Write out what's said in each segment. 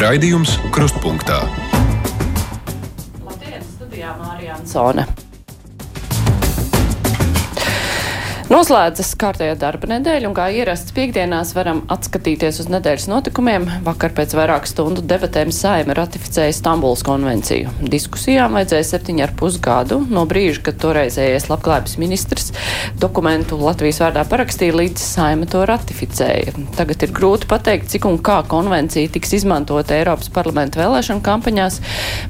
Raidījums Krustpunktā. Labdien, studijā Mārija Ansone. Noslēdzas kārtējā darba nedēļa, un kā ierasts piekdienās varam atskatīties uz nedēļas notikumiem. Vakar pēc vairāku stundu debatēm Saima ratificēja Stambuls konvenciju. Diskusijām vajadzēja septiņu ar pus gadu no brīža, kad toreizējais labklājības ministrs dokumentu Latvijas vārdā parakstīja, līdz Saima to ratificēja. Tagad ir grūti pateikt, cik un kā konvencija tiks izmantota Eiropas parlamenta vēlēšana kampaņās,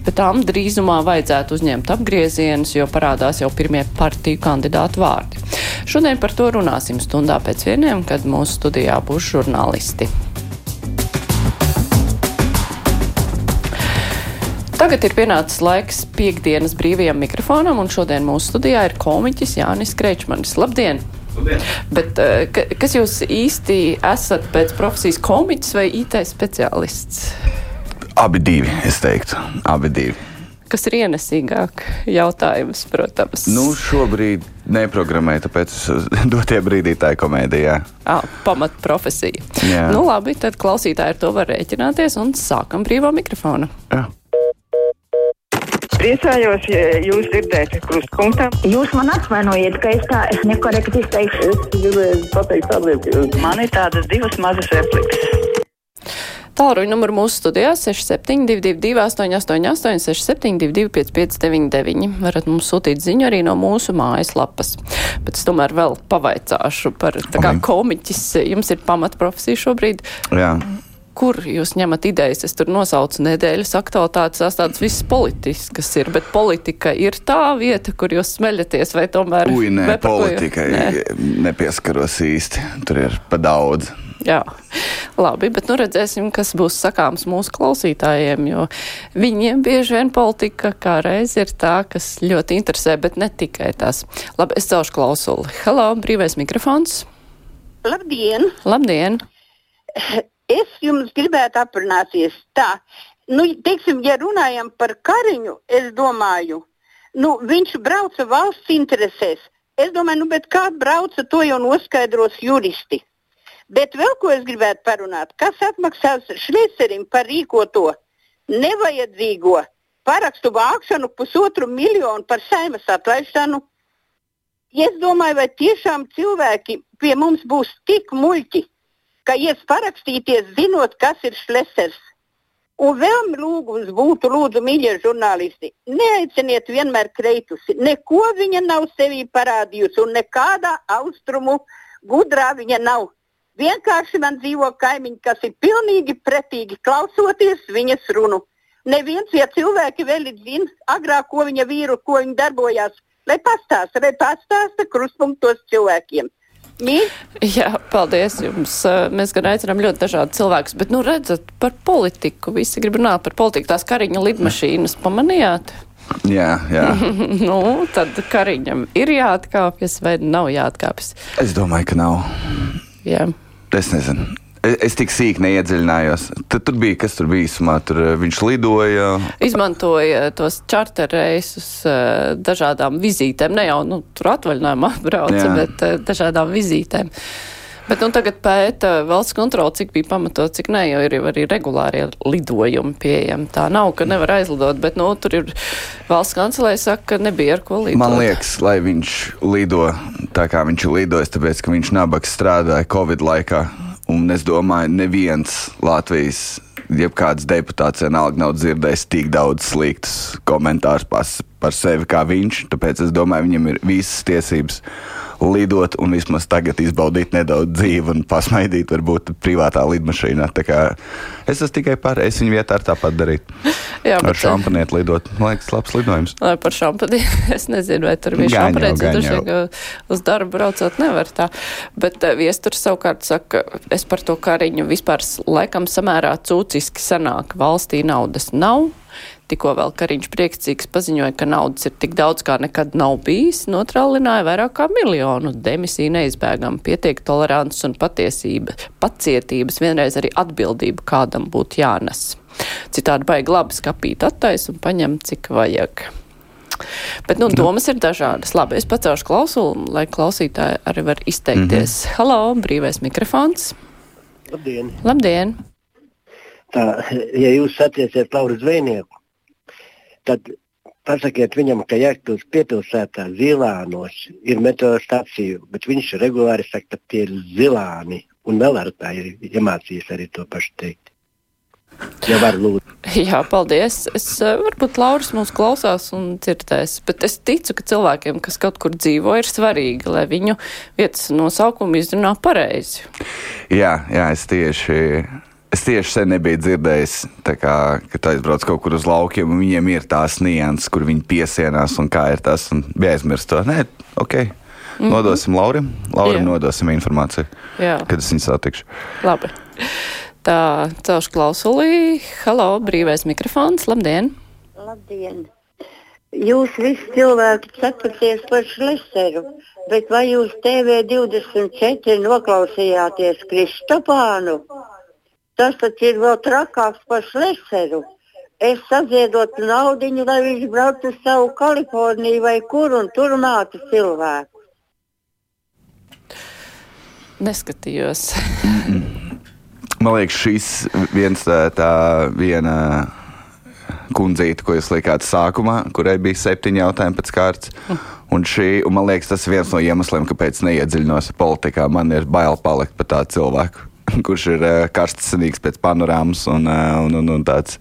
bet tām drīzumā vajadzētu uzņemt apgriezienus, jo parādās jau pirmie partiju kandidātu vārdi. Šodien par to runāsim stundā pēc vieniem, kad mūsu studijā būs žurnālisti. Tagad ir pienācis laiks piekdienas brīvajam mikrofonam, un šodien mūsu studijā ir komiķis Jānis Kreičmanis. Labdien! Labdien. Bet, ka, kas jūs īsti esat pēc profesijas komiķis vai IT speciālists? Abi divi, es teiktu, abi divi kas ir ienesīgāk jautājums, protams. Nu, šobrīd neprogrammēju, tāpēc dotie brīdī tā ir komēdijā. Ah, pamat profesija. Jā. Nu, labi, tad klausītāji ar to var rēķināties un sākam brīvā mikrofonu. Jā. Priecājos, ja jūs dzirdēt krustpunktā. Jūs man atvainojiet, ka es tā es nekorekti izteikšu. Es gribēju pateikt ka man ir tādas divas mazas replikas. Tālruņa numuru mūsu studijā 6722, 888, 672, 559, varat mums sūtīt ziņu arī no mūsu mājaslapas. Bet es tomēr vēl pavaicāšu par tā kā komiķis. Jums ir pamatprofesija šobrīd. Jā. Kur jūs ņemat idejas? Es tur nosaucu nedēļas aktualitātes, tās tādas visas politiskas ir, bet politika ir tā vieta, kur jūs smeļaties, vai tomēr? Ui, nē, politikai nē. nepieskaros īsti. Tur ir pa daudz. Jā, labi, bet nu redzēsim, kas būs sakāms mūsu klausītājiem, jo viņiem bieži vien politika kā reiz ir tā, kas ļoti interesē, bet ne tikai tās. Labi, es celšu klausuli. Halo, brīvais mikrofons. Labdien! Labdien! Es jums gribētu aprunāties tā. Nu, teiksim, ja runājam par Kariņu, es domāju, nu, viņš brauca valsts interesēs. Es domāju, nu, kā brauca, to jau noskaidros juristi. Bet vēl ko es gribētu parunāt, kas atmaksās Šveicerim par rīkoto nevajadzīgo parakstu vākšanu pusotru miljonu par saimas atlaišanu. Es domāju, vai tiešām cilvēki pie mums būs tik muļķi, ka ies parakstīties, zinot, kas ir šlesers. Un vēl lūgums būtu, lūdzu, mīļie žurnālisti, neaiciniet vienmēr kreitusi. Neko viņa nav sevī parādījusi, un nekādā austrumu gudrā viņa nav. Vienkārši man dzīvo kaimiņi, kas ir pilnīgi pretīgi klausoties viņas runu. Neviens, ja cilvēki vēl zina agrāk, ko viņa vīru, ko viņa darbojās, lai pastāsta, lai pastāsta krustpunktos cilvēkiem. Mīl? Jā, paldies jums. Mēs gan aicinām ļoti dažādu cilvēkus, bet, nu, redzat, par politiku. Visi grib runāt par politiku. Tās kariņa lidmašīnas pamanījāt? Jā, jā. nu, tad kariņam ir jāatkāpjas vai nav jāatkāpjas? Es domāju, ka nav. Jā. Es nezinu. Es tik sīki neiedziļinājos. Tad tur bija, kas tur bija īsumā. Tur eh, viņš lidoja. Izmantoja tos čarterreisus eh, dažādām vizītēm. Ne jau nu, tur atvaļinājumā brauca, Jā. bet eh, dažādām vizītēm. Bet nu, tagad pēta valsts kontrola, cik bija pamatot, cik ne, jo ir jau arī regulārie lidojumi pieejami. Tā nav, ka nevar aizlidot, bet nu, tur ir valsts kancelē saka, ka nebija ar ko lidot. Man liekas, lai viņš lido tā, kā viņš ir lidojis, tāpēc, ka viņš nabaks strādāja Covid laikā. Un es domāju, neviens Latvijas jebkāds deputāts vienalga nav dzirdējis tik daudz sliktus komentārus par sevi kā viņš. Tāpēc es domāju, viņam ir visas tiesības lidot un vismaz tagad izbaudīt nedaudz dzīvi un pasmaidīt, varbūt privātā lidmašīnā. Es esmu tikai par, es viņu vietā ar tāpat darītu. Jā, ar šampanieti lidot. Man liekas, labs lidojums. Lai par šampanieti, es nezinu, vai tur bija šampanieti, tur šeit uz darbu braucot nevar tā. Bet uh, viesturs savukārt saka, es par to kariņu vispār laikam samērā cūciski sanāk. Valstī naudas nav Tikko vēl Kariņš priekšcīgs paziņoja, ka naudas ir tik daudz, kā nekad nav bijis, notrālināja vairāk kā miljonu. Demisija neizbēgama, pietiek tolerants un patiesība, pacietības, vienreiz arī atbildība kādam būtu jānes. Citādi baigi labi skapīt attais un paņemt, cik vajag. Bet, nu, domas ir dažādas. Labi, es pacelšu klausulu, lai klausītāji arī var izteikties. Mm -hmm. Halo, brīvais mikrofons. Labdien! Labdien! tā, ja jūs satiesiet Lauru Zvejnieku, tad pasakiet viņam, ka Jēkabūras piepilsētā Zilānos ir meteostacija, bet viņš regulāri saka, ka tie ir zilāni. Un Melārtā ir iemācījies arī to pašu teikt. Ja var lūdzu. Jā, paldies. Es eh, varbūt Lauris mūs klausās un dzirdēs, bet es ticu, ka cilvēkiem, kas kaut kur dzīvo, ir svarīgi, lai viņu vietas nosaukumu izrunā pareizi. Jā, jā, es tieši Es tieši sen nebiju dzirdējis, kā, kad aizbrauc kaut kur uz laukiem, un viņiem ir tās nianses, kur viņi piesienās un kā ir tas. Bija aizmirst to. Nē, ok. Mm -hmm. Nodosim Laurim. Laurim Jā. nodosim informāciju, Jā. kad es viņu satikšu. Labi. Tā, celšu klausulī. Halo, brīvais mikrofons. Labdien! Labdien! Jūs visi cilvēki cepaties par šleseru, bet vai jūs TV24 noklausījāties Kristopānu? Tas taču ir vēl trakāks par šleseru. Es saziedotu naudu, lai viņš brauktu uz savu Kaliforniju vai kur un tur mātu cilvēku. Neskatījos. Man liekas, šis viens tā, tā viena kundzīte, ko jūs likāt sākumā, kurai bija septiņi jautājumi pēc kārtas. Un, šī, un man liekas, tas ir viens no iemesliem, kāpēc neiedziļinos politikā. Man ir bail palikt par tādu cilvēku. kurš ir uh, karstasinīgs pēc panorāmas un, uh, un, un, un tāds.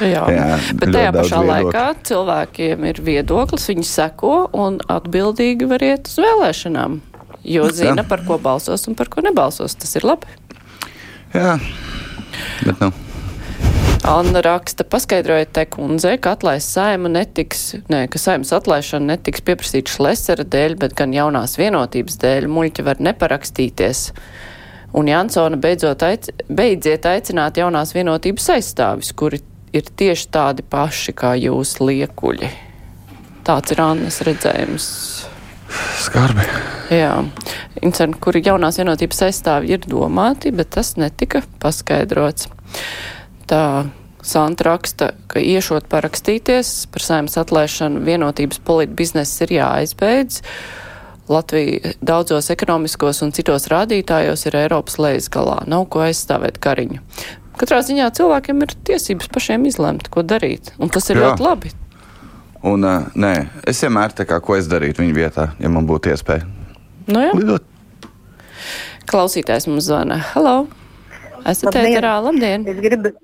Jā, jā bet tajā pašā viedokļu. laikā cilvēkiem ir viedoklis, viņi seko un atbildīgi var iet uz vēlēšanām, jo zina, jā. par ko balsos un par ko nebalsos. Tas ir labi. Jā, bet nu. Anna raksta, paskaidrojiet te kundzei, ka atlaist saimu netiks, ne, ka saimas atlaišana netiks pieprasīta šlesera dēļ, bet gan jaunās vienotības dēļ. Muļķi var neparakstīties. Un Jansona beidzot aic, beidziet aicināt jaunās vienotības aizstāvis, kuri ir tieši tādi paši kā jūs liekuļi. Tāds ir Annas redzējums. Skarbi. Jā, incerni, kuri jaunās vienotības aizstāvi ir domāti, bet tas netika paskaidrots. Tā Santa raksta, ka iešot parakstīties par saimnes atlaišanu vienotības politbizness ir jāaizbeidz. Latvija daudzos ekonomiskos un citos rādītājos ir Eiropas lejas galā. Nav ko aizstāvēt kariņu. Katrā ziņā cilvēkiem ir tiesības pašiem izlemt, ko darīt, un tas ir Jā. ļoti labi. Un, uh, nē, es vienmēr tā kā ko es darītu viņa vietā, ja man būtu iespēja. Nu, jā. Lidot. Klausītājs mums zvana. Halo! Esat ēterā, labdien! Es gribu,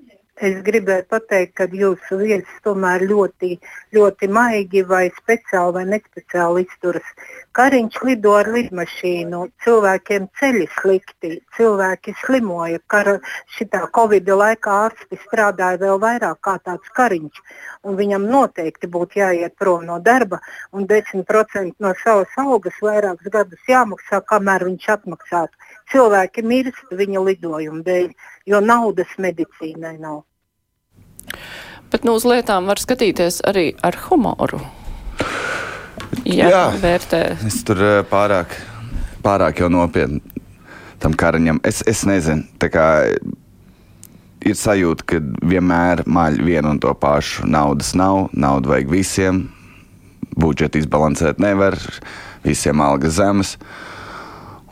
Es gribēju pateikt, ka jūsu viesis tomēr ļoti, ļoti maigi vai speciāli vai nespeciāli izturas. Kariņš lido ar lidmašīnu, cilvēkiem ceļi slikti, cilvēki slimoja. Kara, šitā Covid laikā ārsti strādāja vēl vairāk kā tāds kariņš. Viņam noteikti būtu jāiet prom no darba un 10% no savas algas vairākus gadus jāmaksā, kamēr viņš atmaksātu. Cilvēki mirst viņa lidojuma dēļ jo naudas medicīnai nav. Bet nu, uz lietām var skatīties arī ar humoru. Jā, Jā vērtē. Es tur eh, pārāk, pārāk jau nopietni tam karaņam. Es, es nezinu, tā kā ir sajūta, ka vienmēr maļ vienu un to pašu. Naudas nav, naudu vajag visiem, budžetu izbalansēt nevar, visiem algas zemes.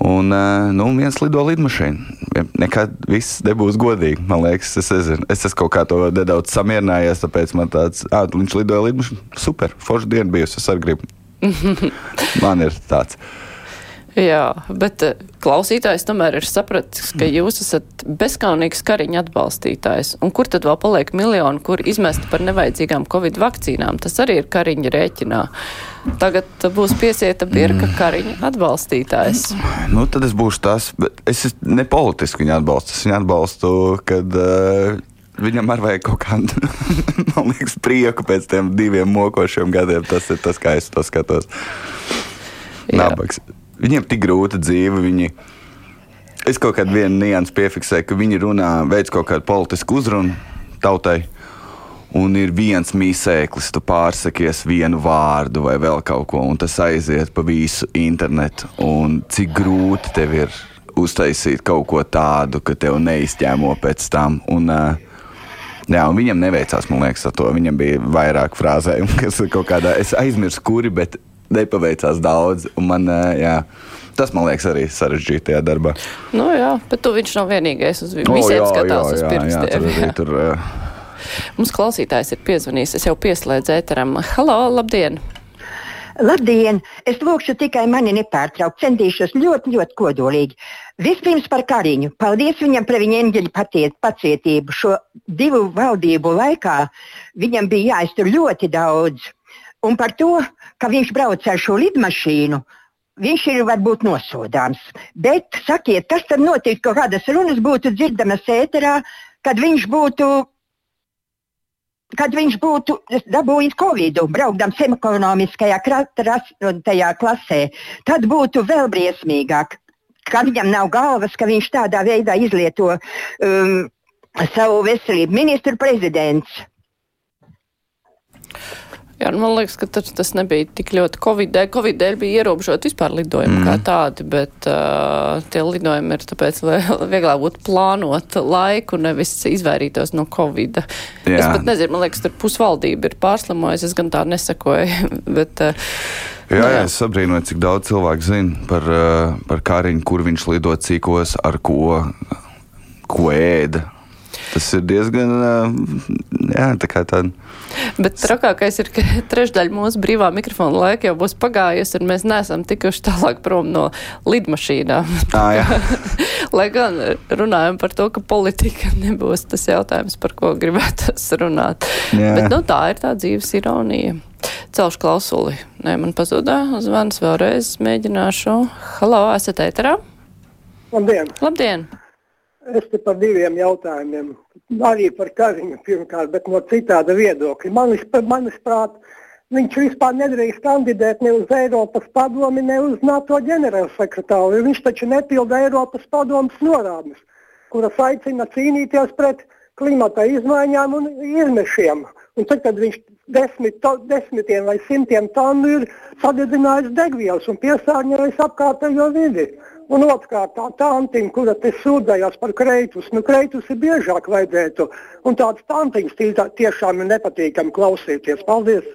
Un eh, nu, viens lido lidmašīnu. Nekad viss nebūs godīgi. Man liekas, es, esmu, es esmu kaut kā to nedaudz samierinājies. Tāpēc man tāds, ah, viņš lidoja lidmašīnu. Super, forša diena bijusi. Es arī gribu. Man ir tāds. Jā, bet eh, klausītājs tomēr ir sapratis, ka jūs esat bezkaunīgs kariņa atbalstītājs. Un kur tad vēl paliek miljoni, kur izmest par nevajadzīgām covid vakcīnām? Tas arī ir kariņa rēķinā. Tagad būs piesieta birka mm. kariņa atbalstītājs. Nu, tad es būšu tas, bet es ne politiski viņu atbalstu. Es viņu atbalstu, kad uh, viņam arī vajag kaut kādu, man liekas, prieku pēc tiem diviem mokošiem gadiem. Tas ir tas, kā es to skatos. Nabaks. Viņiem tik grūta dzīve. Viņi, es kaut kādā vienā niansē piefiksēju, ka viņi runā, veids kaut kādu politisku uzrunu tautai. Un ir viens mīsēklis, tu pārsakies vienu vārdu vai vēl kaut ko, un tas aiziet pa visu internetu. Un cik grūti tev ir uztaisīt kaut ko tādu, ka tev neizķēmo pēc tam. Un, uh, Jā, un viņam neveicās, man liekas, ar to. Viņam bija vairāk frāzējumu, kas kaut kādā, es aizmirsu, kuri, bet nepaveicās daudz. Man, jā, tas man liekas arī sarežģīti tajā darbā. Nu, jā, bet tu viņš nav vienīgais. Uz visiem oh, jā, skatās jā, uz pirkstiem. Jā, tur arī, tur, Mums klausītājs ir piezvanījis. Es jau pieslēdzu ēteram. Halo, labdien! Labdien! Es lūkšu tikai mani nepārtraukt. Centīšos ļoti, ļoti kodolīgi. Vispirms par Kariņu. Paldies viņam par viņa eņģeļa pacietību. Šo divu valdību laikā viņam bija jāiztur ļoti daudz. Un par to, ka viņš brauc ar šo lidmašīnu, viņš ir varbūt nosodāms. Bet sakiet, kas tad notiek, ka kādas runas būtu dzirdamas ēterā, kad viņš būtu kad viņš būtu dabūjis covid, braukdams ekonomiskajā klasē, tad būtu vēl briesmīgāk. Ka viņam nav galvas, ka viņš tādā veidā izlieto um, savu veselību. Ministru prezidents. Jā, nu, man liekas, ka tas, tas nebija tik ļoti Covid dēļ. Covid dēļ bija ierobežot vispār lidojumi mm. kā tādi, bet uh, tie lidojumi ir tāpēc, lai vieglāk būtu plānot laiku, nevis izvairītos no Covid. Jā. Es pat nezinu, man liekas, tur pusvaldība ir pārslimojusi, es gan tā nesakoju, bet. Uh, Jā, jā, es sabrīnoju, cik daudz cilvēku zina par, par Kariņu, kur viņš lido, cikos, ar ko, ko ēda. Tas ir diezgan, jā, tā kā tāda. Bet trakākais ir, ka trešdaļa mūsu brīvā mikrofona laika jau būs pagājusi, un mēs neesam tikuši tālāk prom no lidmašīnām. Ah, Lai gan runājam par to, ka politika nebūs tas jautājums, par ko gribētos runāt. Jā. Bet nu, tā ir tā dzīves ironija. Celšu klausuli. Nē, man pazudā zvans vēlreiz. Mēģināšu. Halo, esat ēterā? Labdien! Labdien! Es te par diviem jautājumiem. Arī par Kariņu pirmkārt, bet no citāda viedokļa. Manis, manis prāt, viņš vispār nedrīkst kandidēt ne uz Eiropas padomi, ne uz NATO ģenerālsekretāru. Viņš taču nepilda Eiropas padomas norādes, kuras aicina cīnīties pret klimata izmaiņām un izmešiem. Un tad, kad viņš desmit, to, desmitiem vai simtiem tonu ir sadedzinājis degvielas un piesārņojis apkārtējo vidi. Un otrkārt, tā tantiņa, kura te sūdzējās par kreitus, nu kreitus ir biežāk vajadzētu. Un tādas tantiņas tī, tiešām ir nepatīkami klausīties. Paldies!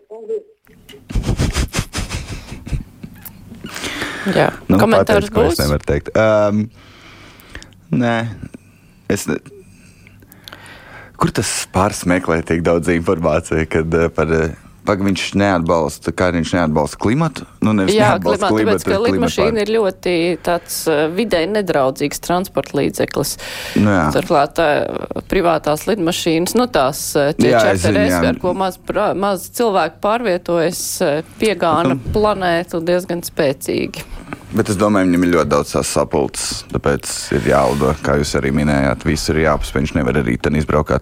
Jā, nu, komentārs būs. Es nevaru teikt. Um, nē, es. Ne... Kur tas pāris meklē tik daudz informācijas, kad uh, par uh, Pag, viņš neatbalsta, kā viņš neatbalsta klimatu. Nu, Jā, klimatu, klimatu, tāpēc, ka lidmašīna ir ļoti tāds uh, videi nedraudzīgs transporta līdzeklis. Nu. Turklāt privātās lidmašīnas, nu tās čerteres, ar ko maz, maz cilvēku pārvietojas, piegāna planētu diezgan spēcīgi. Bet es domāju, viņam ir ļoti daudz tās sapulces, tāpēc ir jālido, kā jūs arī minējāt, viss ir jāpaspēj. Viņš nevar arī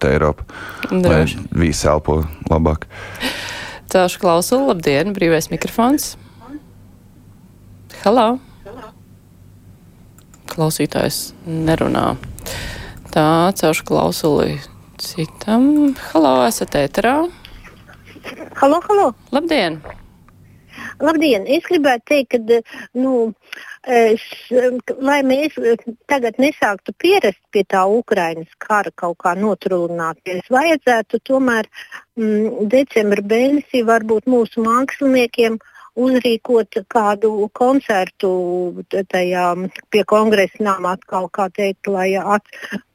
Eiropu, Droši. lai visi elpo labāk. Celšu klausulu, labdien, brīvais mikrofons. Halo! Klausītājs nerunā. Tā, celšu klausuli citam. Halo, esat ēterā? Halo, halo! Labdien! Labdien! Es gribētu teikt, ka nu, es, lai mēs tagad nesāktu pierast pie tā Ukrainas kara kaut kā notrūlināties, vajadzētu tomēr mm, decembra mēnesī varbūt mūsu māksliniekiem uzrīkot kādu koncertu tajā pie kongresa nama atkal, kā teikt, lai at,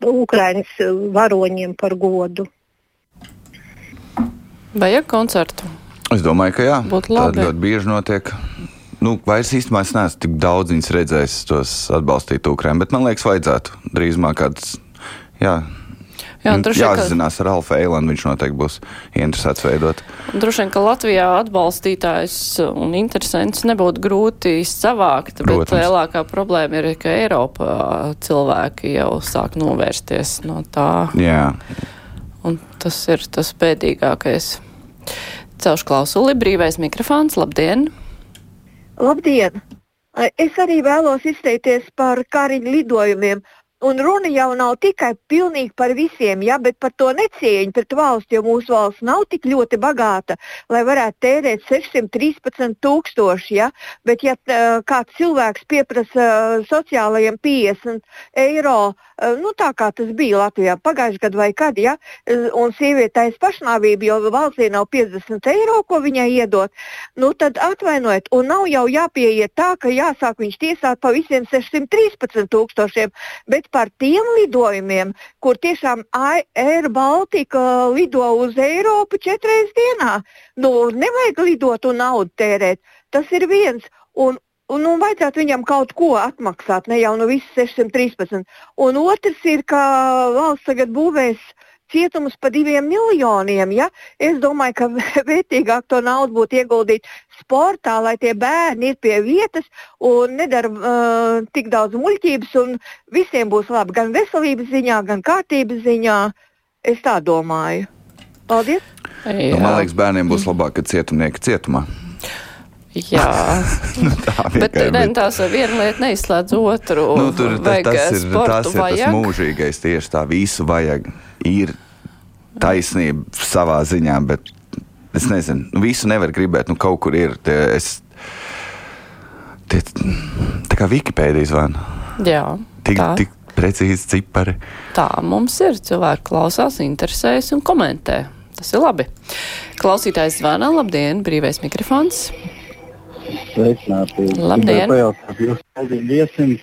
Ukrainas varoņiem par godu. Vajag koncertu? Es domāju, ka jā. Būtu labi. Tā ļoti bieži notiek. Nu, vairs īstenībā es neesmu tik daudz viņas redzējis, tos atbalstīt Ukraiņu, bet man liekas, vajadzētu drīzumā kāds. Jā, Jā, jāzinās ka... ar Alfa Eilandu, viņš noteikti būs interesēts veidot. Droši vien, ka Latvijā atbalstītājs un interesants nebūtu grūti savākt, Protams. bet lielākā problēma ir, ka Eiropā cilvēki jau sāk novērsties no tā. Jā. Un tas ir tas bēdīgākais. Celšu klausuli, brīvais mikrofons, labdien! Labdien! Es arī vēlos izteikties par kariņu lidojumiem. Un runa jau nav tikai pilnīgi par visiem, ja, bet par to necieņu pret valsti, jo mūsu valsts nav tik ļoti bagāta, lai varētu tērēt 613 tūkstoši. Ja, bet ja kāds cilvēks pieprasa sociālajiem 50 eiro, nu, tā kā tas bija Latvijā pagājušajā gadā vai kad, ja, un sievietēs pašnāvība, jo valstī nav 50 eiro, ko viņai iedot, nu, tad atvainojiet, un nav jau jāpieiet tā, ka jāsāk viņš tiesāt pa visiem 613 tūkstošiem, bet par tiem lidojumiem, kur tiešām Air Baltica lido uz Eiropu četras dienā. Nu, nevajag lidot un naudu tērēt. Tas ir viens. Un, Un, nu, vajadzētu viņam kaut ko atmaksāt, ne jau no visas 613. Un otrs ir, ka valsts tagad būvēs cietumus par diviem miljoniem. Ja? Es domāju, ka vērtīgāk to naudu būtu ieguldīt sportā, lai tie bērni ir pie vietas un nedara uh, tik daudz muļķības. Visiem būs labi gan veselības ziņā, gan kārtības ziņā. Es tā domāju. Paldies! Nu, man liekas, bērniem būs labāk, kad cietumnieki cietumā. Jā, nu, tā bet, bet... Ne, tās viena lieta neizslēdz otru. Nu, tur, tas, tas, ir, tas ir tas mūžīgais, tieši tā visu vajag ir taisnība savā ziņā, bet es nezinu, nu, visu nevar gribēt. Nu, kaut kur ir. Tie, es, tie, tā kā Wikipēdija zvana. Jā, tik, tā. tik precīzi cipari. Tā mums ir. Cilvēki klausās, interesējas un komentē. Tas ir labi. Klausītājs zvana. Labdien, brīvais mikrofons. Sveicināti. Labdien. Jūs viesim,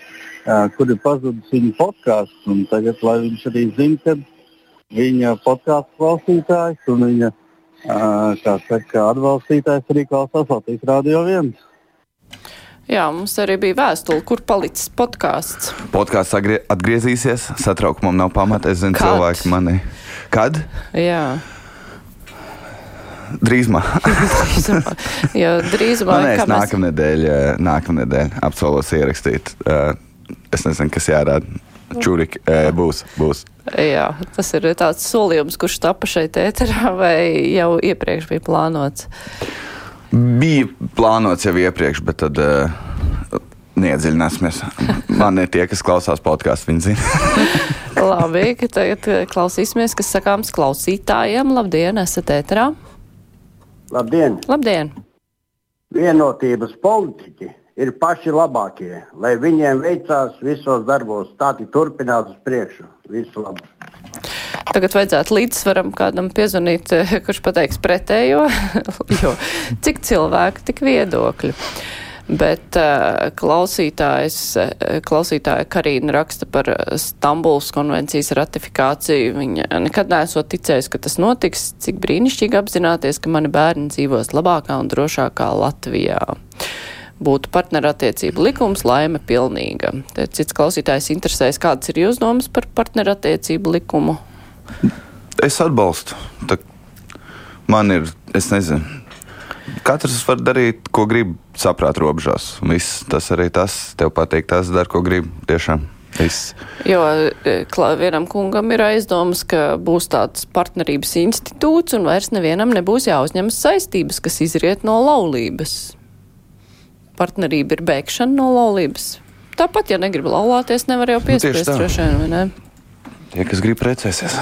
kur ir pazudis viņa podkāsts. Tagad, lai viņš arī zina, kad viņa podkāstu klausītājs un viņa saka, atbalstītājs arī klausās Latvijas Rādio 1. Jā, mums arī bija vēstule, kur palicis podkāsts. Podkāsts atgriezīsies, satraukumam nav pamata. Es zinu, Kad? cilvēki mani. Kad? Jā. Drīzumā. Jo drīzumā. Nē, es nākamnedēļ, nākamnedēļ apsolos ierakstīt. Es nezinu, kas jārāda. Čuriki būs. būs. Jā, tas ir tāds solījums, kurš tapa šeit ēterā vai jau iepriekš bija plānots? Bija plānots jau iepriekš, bet tad uh, neiedziļināsimies. Man ir tie, kas klausās podkāstu, viņi zina. Labi, ka tagad klausīsimies, kas sakāms klausītājiem. Labdien, esat ēterā! Labdien! Labdien! Vienotības politiķi ir paši labākie. Lai viņiem veicās visos darbos, tā tik turpināt uz priekšu. Visu labu! Tagad vajadzētu līdzsvaram kādam piezvanīt, kurš pateiks pretējo, jo cik cilvēku, tik viedokļi. Bet uh, klausītājs, klausītāja Karīna raksta par Stambuls konvencijas ratifikāciju. Viņa nekad nesot ticējusi, ka tas notiks. Cik brīnišķīgi apzināties, ka mani bērni dzīvos labākā un drošākā Latvijā būtu partnerattiecību likums, laime pilnīga. Te cits klausītājs interesēs, kādas ir jūs domas par partnerattiecību likumu? Es atbalstu. Tā man ir, es nezinu. Katrs var darīt, ko grib, saprāt, robežās. Viss tas arī tas, tev patīk, tas dara, ko grib. Tiešām. Viss. Jo e, vienam kungam ir aizdomas, ka būs tāds partnerības institūts un vairs nevienam nebūs jāuzņemas saistības, kas izriet no laulības partnerība ir bēgšana no laulības. Tāpat, ja negrib laulāties, nevar jau piespiest nu, droši vien, vai ne? Tie, kas grib precēsies.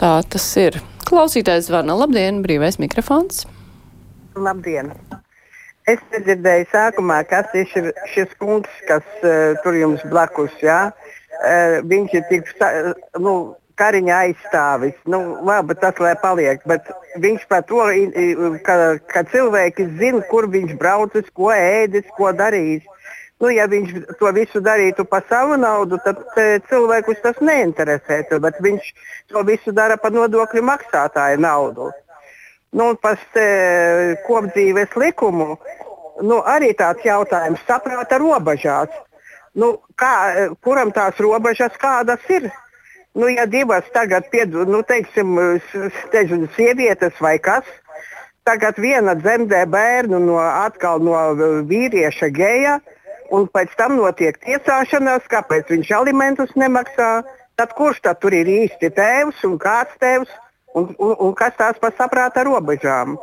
Tā tas ir. Klausītājs zvana. Labdien, brīvais mikrofons. Labdien! Es nedzirdēju sākumā, kas ir šis kungs, kas uh, tur jums blakus. Ja? Uh, viņš ir tik, nu, Kariņa aizstāvis. Nu, labi, tas lai paliek, bet viņš par to, ka, ka cilvēki zina, kur viņš braucis, ko ēdis, ko darījis. Nu, ja viņš to visu darītu par savu naudu, tad cilvēkus tas neinteresētu, bet viņš to visu dara par nodokļu maksātāju naudu. Nu, par kopdzīves likumu nu, arī tāds jautājums - saprāta robežās. Nu, kā, kuram tās robežas kādas ir? Nu, ja divas tagad piedod, nu, teiksim, teiksim, sievietes vai kas, tagad viena dzemdē bērnu no, atkal no vīrieša geja, un pēc tam notiek tiesāšanās, kāpēc viņš alimentus nemaksā. Tad kurš tad tur ir īsti tēvs un kāds tēvs un, un, un kas tās par saprāta robežām?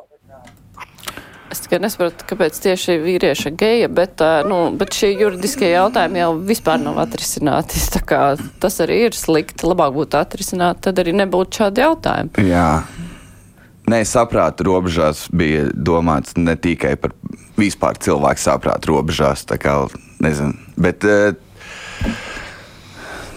Es tikai nesaprotu, kāpēc tieši vīrieša geja, bet, nu, bet šie juridiskie jautājumi jau vispār nav atrisināti. Tā kā tas arī ir slikti. Labāk būtu atrisināt, tad arī nebūtu šādi jautājumi. Jā. Nē, saprāta robežās bija domāts ne tikai par vispār cilvēku saprāta robežās. Kā, nezinu, bet, uh,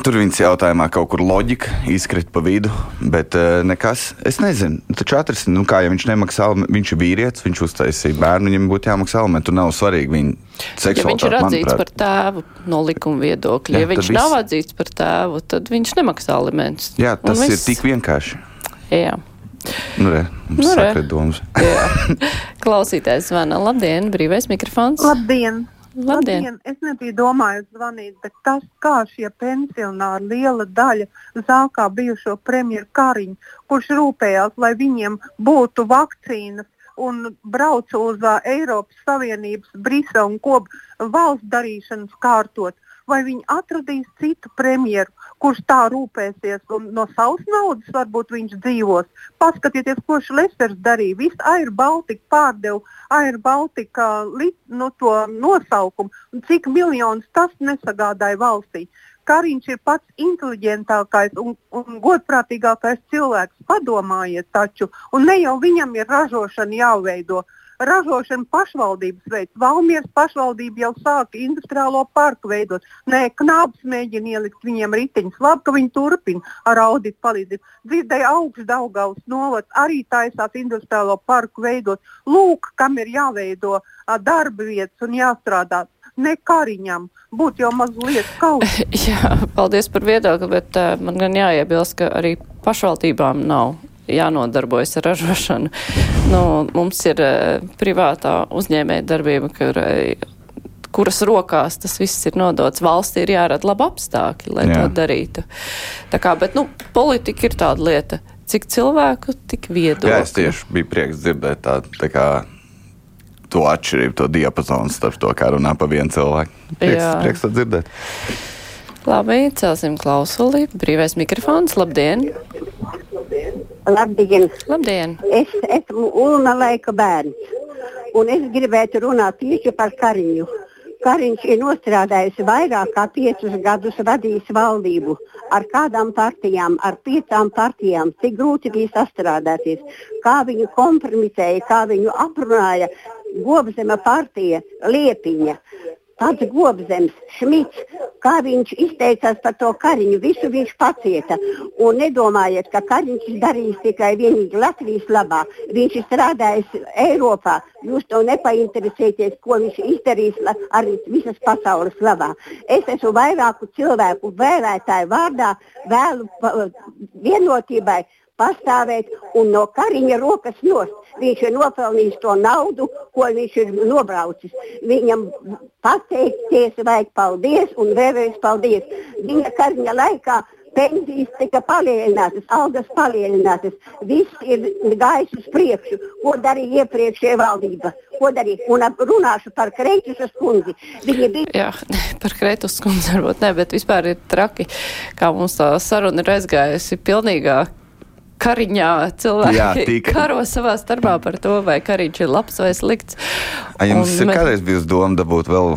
Tur viņas jautājumā kaut kur loģika izkrita pa vidu, bet uh, nekas. Es nezinu, taču atrisināt, nu, kā ja viņš nemaksā, viņš ir vīrietis, viņš uztaisīja bērnu, viņam būtu jāmaksā alimentu. Tur nav svarīgi viņa seksualitāte. Ja viņš ir atzīts manuprāt. par tēvu no likuma viedokļa, Jā, ja viņš nav viss... atzīts par tēvu, tad viņš nemaksā alimentus. Jā, tas viss... ir tik vienkārši. Jā. Nu, re, nu, re. Domas. Klausītājs zvana. Labdien, brīvais mikrofons. Labdien! Labdien. Labdien! Es nebiju domājis zvanīt, bet tas, kā šie pensionāri, liela daļa zākā bijušo premjeru Kariņu, kurš rūpējās, lai viņiem būtu vakcīnas un brauca uz uh, Eiropas Savienības Briselu un ko valsts darīšanas kārtot, vai viņi atradīs citu premjeru, kurš tā rūpēsies un no savas naudas varbūt viņš dzīvos. Paskatieties, ko Šlesers darīja. Visu Air Baltica pārdeva Air Baltica nu, to nosaukumu, un cik miljonus tas nesagādāja valstī. Kariņš ir pats inteliģentākais un, un godprātīgākais cilvēks. Padomājiet, taču, un ne jau viņam ir ražošana jāveido ražošanu pašvaldības veids. Valmieras pašvaldība jau sāka industriālo parku veidot. Nē, knāps mēģina ielikt viņiem riteņus. Labi, ka viņi turpina ar auditu palīdzību. Dzirdēja augsts Daugavas novads arī taisās industriālo parku veidot. Lūk, kam ir jāveido darba vietas un jāstrādā ne kariņam. Būtu jau mazliet kauns. Jā, paldies par viedokli, bet uh, man gan jāiebilst, ka arī pašvaldībām nav jānodarbojas ar ražošanu. Nu, mums ir uh, privātā uzņēmēja darbība, kur, uh, kuras rokās tas viss ir nodots. Valstī ir jārada labi apstākļi, lai Jā. to darītu. Tā kā, bet, nu, politika ir tāda lieta. Cik cilvēku, tik viedokļu. Jā, es tieši biju prieks dzirdēt tādu. Tā kā to atšķirību, to diapazonu starp to, kā runā pa vienu cilvēku. Prieks, Jā. prieks to dzirdēt. Labi, celsim klausuli. Brīvais mikrofons. Labdien! Labdien! Labdien. Es esmu Ulma laika bērns, un es gribētu runāt tieši par Kariņu. Kariņš ir nostrādājis vairāk kā piecus gadus vadījis valdību. Ar kādām partijām, ar piecām partijām, cik grūti bija sastrādāties, kā viņu kompromitēja, kā viņu aprunāja Gobzema partija Liepiņa pats Gobzems, Šmits, kā viņš izteicās par to kariņu, visu viņš pacieta. Un nedomājiet, ka kariņš ir darījis tikai vienīgi Latvijas labā. Viņš ir strādājis Eiropā. Jūs to nepainteresēties, ko viņš izdarīs arī visas pasaules labā. Es esmu vairāku cilvēku vēlētāju vārdā vēlu vienotībai pastāvēt un no kariņa rokas nost. Viņš ir nopelnījis to naudu, ko viņš ir nobraucis. Viņam pateikties vajag paldies un vēlreiz paldies. Viņa kariņa laikā pensijas tika palielinātas, algas palielinātas. Viss ir gājis uz priekšu. Ko darīja iepriekšējā valdība? Ko darīja? Un runāšu par Kreitas kundzi. Viņa bija. Jā, par Kreitas kundzi varbūt ne, bet vispār ir traki, kā mums tā saruna ir aizgājusi pilnīgā kariņā cilvēki Jā, tika... karo savā starpā par to, vai kariņš ir labs vai slikts. A, jums un ir mēs... kādreiz bijusi doma dabūt vēl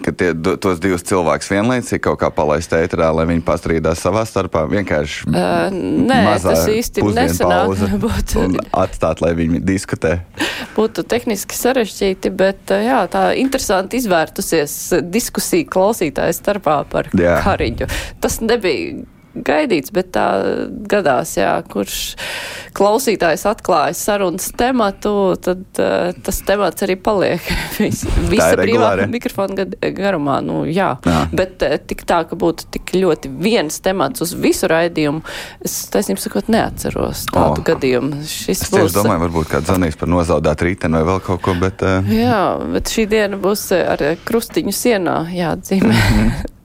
ka tie, tos divus cilvēkus vienlaicīgi kaut kā palaist ēterā, lai viņi pastrīdās savā starpā. Vienkārši uh, nē, tas īsti nesanāk. Būtu, atstāt, lai viņi diskutē. Būtu tehniski sarežģīti, bet jā, tā interesanti izvērtusies diskusija klausītāju starpā par jā. kariņu. Tas nebija gaidīts, bet tā gadās, jā, kurš klausītājs atklāja sarunas tematu, tad uh, tas temats arī paliek vis, visa brīvā mikrofona garumā. Nu, jā. jā. Bet uh, tik tā, ka būtu tik ļoti viens temats uz visu raidījumu, es taisnību sakot neatceros tādu oh. gadījumu. Šis es būs, domāju, varbūt kāds zanīs par nozaudētu rīteni vai vēl kaut ko, bet. Uh... Jā, bet šī diena būs ar krustiņu sienā jāatzīmē. Mhm.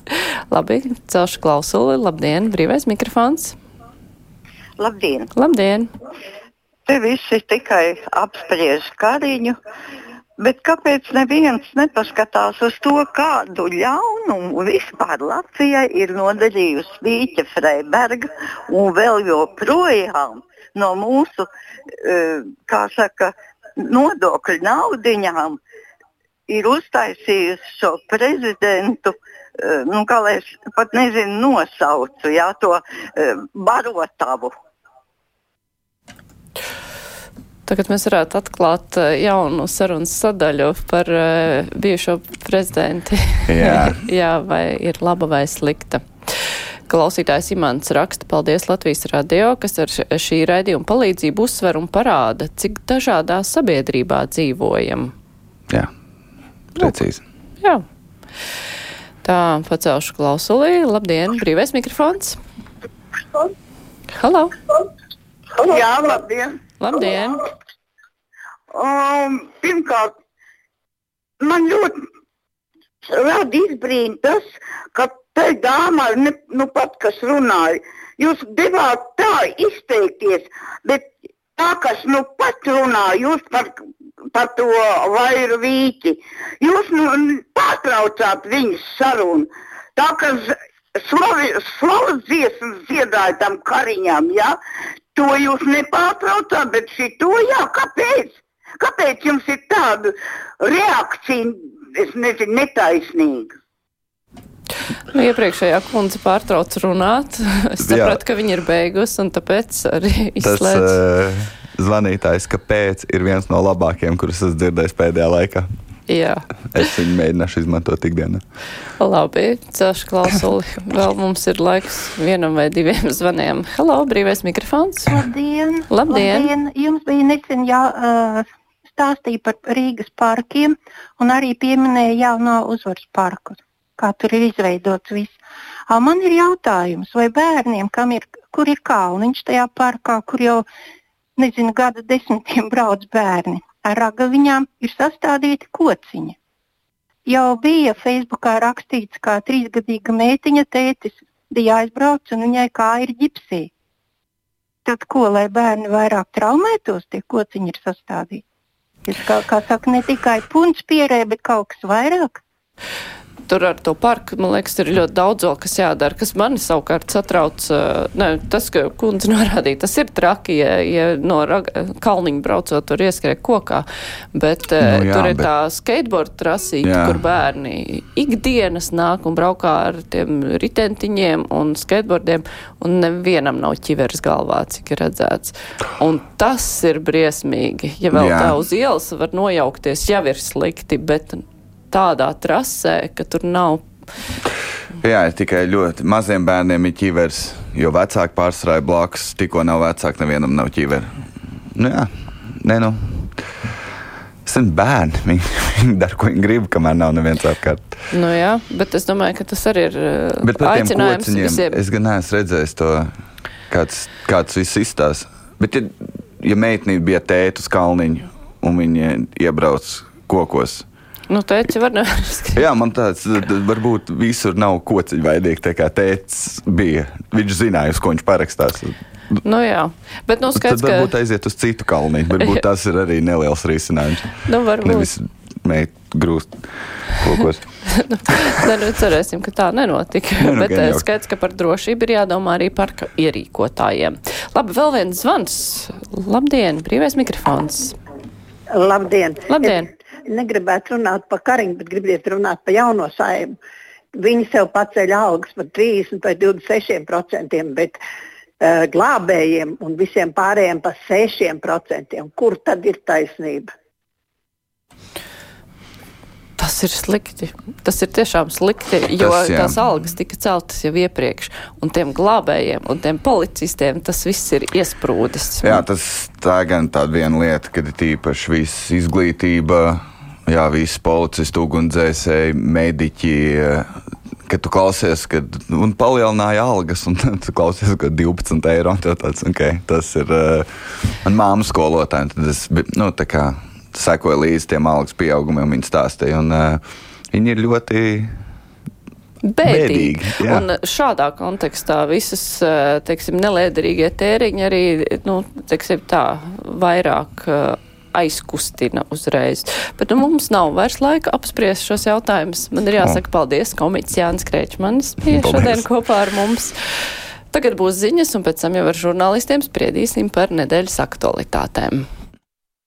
Labi, celšu klausuli. Labdien, brīvais mikrofons. Labdien! Labdien. Te visi tikai apspriež kariņu, bet kāpēc neviens nepaskatās uz to, kādu ļaunumu vispār Latvijai ir nodarījusi Vīķa Freiberga un vēl joprojām no mūsu, eh, kā saka, nodokļu naudiņām ir uztaisījusi šo prezidentu, uh, nu, kā lai es pat nezinu, nosaucu, jā, to uh, barotavu. Tagad mēs varētu atklāt jaunu sarunas sadaļu par bijušo prezidenti. Jā. Jā, vai ir laba vai slikta. Klausītājs Imants raksta, paldies Latvijas radio, kas ar šī raidījuma palīdzību uzsver un parāda, cik dažādā sabiedrībā dzīvojam. Jā, precīzi. Jā. Tā, pacelšu klausulī. Labdien, brīvais mikrofons. Halo! Jā, labdien! Labdien! Um, pirmkārt, man ļoti rada izbrīna tas, ka tai dāmai, ne, nu pat kas runāja, jūs devāt tā izteikties, bet tā, kas nu pat runā, jūs par, par to vairu vīti, jūs nu pārtraucāt viņas sarunu. Tā, ka slavas dziesmas dziedāja tam kariņam, ja? to jūs nepārtraucāt, bet šito jā, kāpēc? Kāpēc jums ir tāda reakcija, es nezinu, netaisnīga? Nu, iepriekšējā kundze pārtrauc runāt. Es sapratu, ka viņa ir beigusi, un tāpēc arī izslēdz. Tas uh, zvanītājs, kāpēc ir viens no labākajiem, kurus esmu dzirdējis pēdējā laikā. Jā. Es viņu mēģināšu izmantot ikdienā. Labi, celšu klausuli. Vēl mums ir laiks vienam vai diviem zvaniem. Halo, brīvais mikrofons. Labdien! Labdien! Labdien. Jums bija nesen jā, stāstīja par Rīgas parkiem un arī pieminēja jauno uzvaras parku, kā tur ir izveidots viss. Man ir jautājums, vai bērniem, kam ir, kur ir kalniņš tajā parkā, kur jau, nezinu, gada desmitiem brauc bērni, ar ragaviņām ir sastādīti kociņi. Jau bija Facebookā rakstīts, kā trīsgadīga meitiņa tētis bija aizbraucis un viņai kā ir ģipsī. Tad ko, lai bērni vairāk traumētos, tie kociņi ir sastādīti? Es kā, kā saka, ne tikai punts pierē, bet kaut kas vairāk. Tur ar to parku, man liekas, ir ļoti daudz vēl, kas jādara, kas mani savukārt satrauc. Ne, tas, ka kundze norādīja, tas ir traki, ja, ja no kalniņa braucot, tur ieskrēja kokā, bet nu, jā, tur ir bet... tā skateboard trasīte, jā. kur bērni ikdienas nāk un braukā ar tiem ritentiņiem un skateboardiem, un nevienam nav ķiveres galvā, cik ir redzēts. Un tas ir briesmīgi. Ja vēl jā. tā uz ielas var nojaukties, jau ir slikti, bet tādā trasē, ka tur nav. Jā, tikai ļoti maziem bērniem ir ķivers, jo vecāki pārstrāja blakus. Tikko nav vecāki, nevienam nav ķivera. Nu, jā, nē, nu. Esmu bērni. Viņi, viņi dara, ko viņi grib, kamēr nav neviens apkārt. Nu, jā, bet es domāju, ka tas arī ir bet aicinājums visiem. Es gan neesmu redzējis to, kāds, kāds viss izstāsta. Bet, ja, ja meitene bija tēta uz kalniņu un viņa iebrauc kokos, Nu, teici, var nevar Jā, man tāds, varbūt visur nav kociņveidīgi, tā kā tēts bija. Viņš zināja, uz ko viņš parakstās. Nu, jā, bet nu, skats, tad varbūt ka... aiziet uz citu kalniņu. Varbūt tas ir arī neliels risinājums. Nu, varbūt. Nevis meit grūst kokos. nu, nu, cerēsim, ka tā nenotika. Nu, bet jau. skaidrs, ka par drošību ir jādomā arī par ierīkotājiem. Labi, vēl viens zvans. Labdien, brīvais mikrofons. Labdien! Labdien. Negribētu runāt par kariņu, bet gribētu runāt par jauno saimu. Viņi sev paceļ algas par 30 vai 26 procentiem, bet uh, glābējiem un visiem pārējiem par 6 procentiem. Kur tad ir taisnība? Tas ir slikti. Tas ir tiešām slikti, jo tas, jā. tās algas tika celtas jau iepriekš. Un tiem glābējiem un tiem policistiem tas viss ir iesprūdis. Jā, tas tā gan tāda viena lieta, kad ir tīpaši viss izglītība jā, visi policisti, ugunsdzēsēji, mediķi. Kad tu klausies, kad palielināja algas, un tu klausies, ka 12 eiro tāds, okay, tas ir uh, man māmas skolotājiem. Tad es nu, sekoju līdzi tiem algas pieaugumiem, viņi stāstīja. Un, uh, viņi ir ļoti bēdīgi. bēdīgi un šādā kontekstā visas teiksim, neliederīgie tēriņi arī nu, teiksim, tā, vairāk aizkustina uzreiz. Bet nu, mums nav vairs laika apspriest šos jautājumus. Man ir jāsaka paldies, komiķis Jānis Krēčmanis bija šodien kopā ar mums. Tagad būs ziņas, un pēc tam jau ar žurnālistiem spriedīsim par nedēļas aktualitātēm.